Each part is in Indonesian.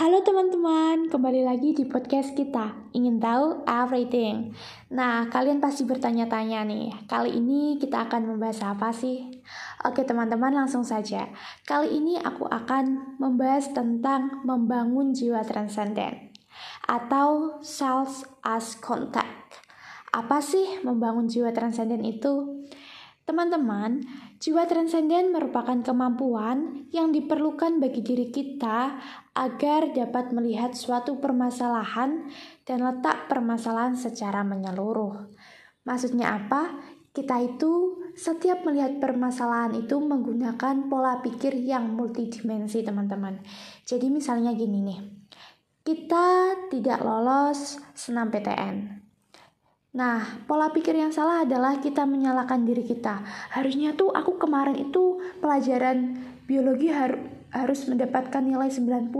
Halo teman-teman, kembali lagi di podcast kita. Ingin tahu everything? Nah, kalian pasti bertanya-tanya nih, kali ini kita akan membahas apa sih? Oke teman-teman, langsung saja. Kali ini aku akan membahas tentang membangun jiwa transenden atau self as contact. Apa sih membangun jiwa transenden itu? Teman-teman, jiwa transenden merupakan kemampuan yang diperlukan bagi diri kita agar dapat melihat suatu permasalahan dan letak permasalahan secara menyeluruh. Maksudnya apa? Kita itu setiap melihat permasalahan itu menggunakan pola pikir yang multidimensi, teman-teman. Jadi misalnya gini nih. Kita tidak lolos senam PTN. Nah, pola pikir yang salah adalah kita menyalahkan diri kita. Harusnya tuh aku kemarin itu pelajaran biologi har harus mendapatkan nilai 90,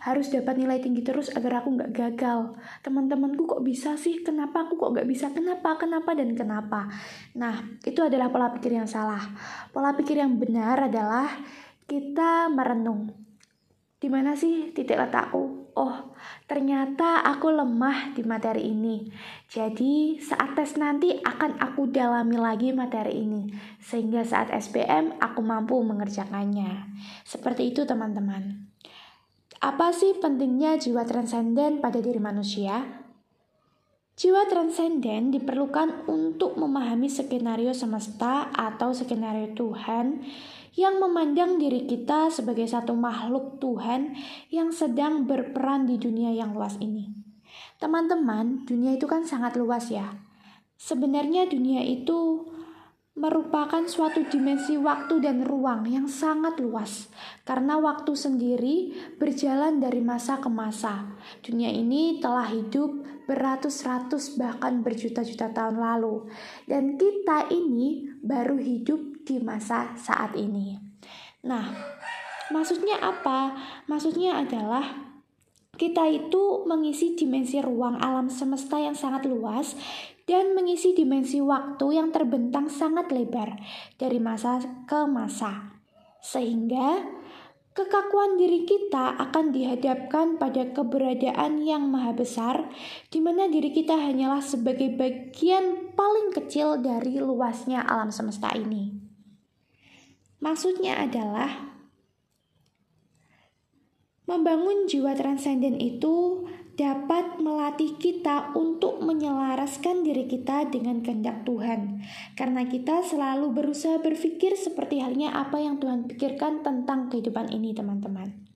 harus dapat nilai tinggi terus agar aku nggak gagal. Teman-temanku kok bisa sih? Kenapa aku kok nggak bisa? Kenapa? Kenapa? Dan kenapa? Nah, itu adalah pola pikir yang salah. Pola pikir yang benar adalah kita merenung. Di mana sih titik letakku? Oh ternyata aku lemah di materi ini. Jadi saat tes nanti akan aku dalami lagi materi ini. Sehingga saat SPM aku mampu mengerjakannya. Seperti itu teman-teman. Apa sih pentingnya jiwa transenden pada diri manusia? Jiwa transenden diperlukan untuk memahami skenario semesta atau skenario Tuhan yang memandang diri kita sebagai satu makhluk Tuhan yang sedang berperan di dunia yang luas ini. Teman-teman, dunia itu kan sangat luas ya. Sebenarnya dunia itu merupakan suatu dimensi waktu dan ruang yang sangat luas, karena waktu sendiri berjalan dari masa ke masa. Dunia ini telah hidup beratus-ratus, bahkan berjuta-juta tahun lalu, dan kita ini baru hidup di masa saat ini. Nah, maksudnya apa? Maksudnya adalah kita itu mengisi dimensi ruang alam semesta yang sangat luas dan mengisi dimensi waktu yang terbentang sangat lebar dari masa ke masa. Sehingga kekakuan diri kita akan dihadapkan pada keberadaan yang maha besar, di mana diri kita hanyalah sebagai bagian paling kecil dari luasnya alam semesta ini. Maksudnya adalah membangun jiwa transenden itu dapat melatih kita untuk menyelaraskan diri kita dengan kehendak Tuhan. Karena kita selalu berusaha berpikir seperti halnya apa yang Tuhan pikirkan tentang kehidupan ini, teman-teman.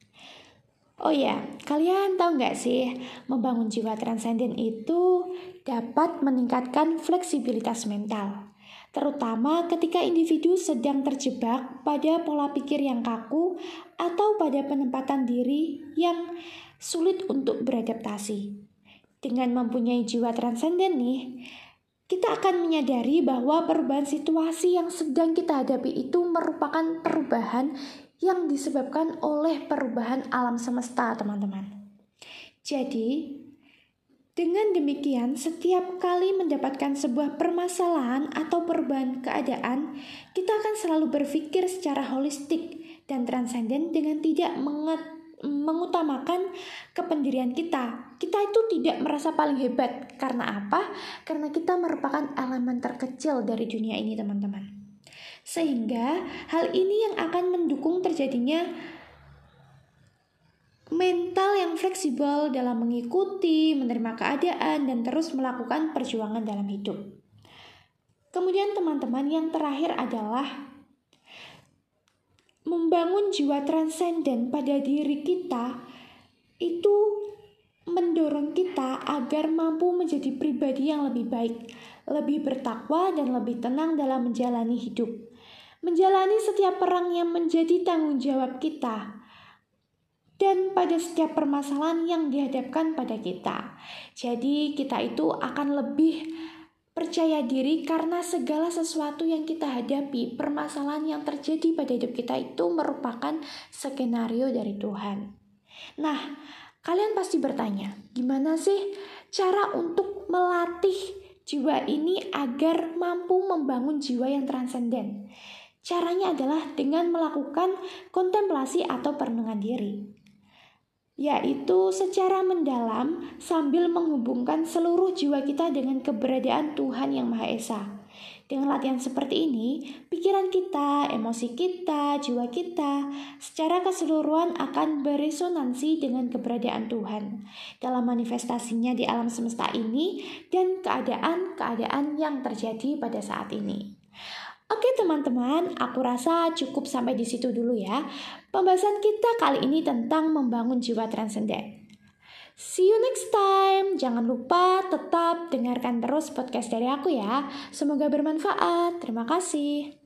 Oh ya, kalian tahu nggak sih, membangun jiwa transenden itu dapat meningkatkan fleksibilitas mental terutama ketika individu sedang terjebak pada pola pikir yang kaku atau pada penempatan diri yang sulit untuk beradaptasi. Dengan mempunyai jiwa transenden nih, kita akan menyadari bahwa perubahan situasi yang sedang kita hadapi itu merupakan perubahan yang disebabkan oleh perubahan alam semesta, teman-teman. Jadi, dengan demikian, setiap kali mendapatkan sebuah permasalahan atau perubahan keadaan, kita akan selalu berpikir secara holistik dan transenden dengan tidak mengutamakan kependirian kita. Kita itu tidak merasa paling hebat. Karena apa? Karena kita merupakan elemen terkecil dari dunia ini, teman-teman. Sehingga hal ini yang akan mendukung terjadinya mental yang fleksibel dalam mengikuti, menerima keadaan, dan terus melakukan perjuangan dalam hidup. Kemudian, teman-teman, yang terakhir adalah membangun jiwa transenden pada diri kita. Itu mendorong kita agar mampu menjadi pribadi yang lebih baik, lebih bertakwa, dan lebih tenang dalam menjalani hidup. Menjalani setiap perang yang menjadi tanggung jawab kita dan pada setiap permasalahan yang dihadapkan pada kita. Jadi, kita itu akan lebih percaya diri karena segala sesuatu yang kita hadapi, permasalahan yang terjadi pada hidup kita itu merupakan skenario dari Tuhan. Nah, kalian pasti bertanya, gimana sih cara untuk melatih jiwa ini agar mampu membangun jiwa yang transenden? Caranya adalah dengan melakukan kontemplasi atau perenungan diri. Yaitu secara mendalam sambil menghubungkan seluruh jiwa kita dengan keberadaan Tuhan yang Maha Esa. Dengan latihan seperti ini, pikiran kita, emosi kita, jiwa kita secara keseluruhan akan beresonansi dengan keberadaan Tuhan dalam manifestasinya di alam semesta ini dan keadaan-keadaan yang terjadi pada saat ini. Oke teman-teman, aku rasa cukup sampai di situ dulu ya. Pembahasan kita kali ini tentang membangun jiwa transenden. See you next time. Jangan lupa tetap dengarkan terus podcast dari aku ya. Semoga bermanfaat. Terima kasih.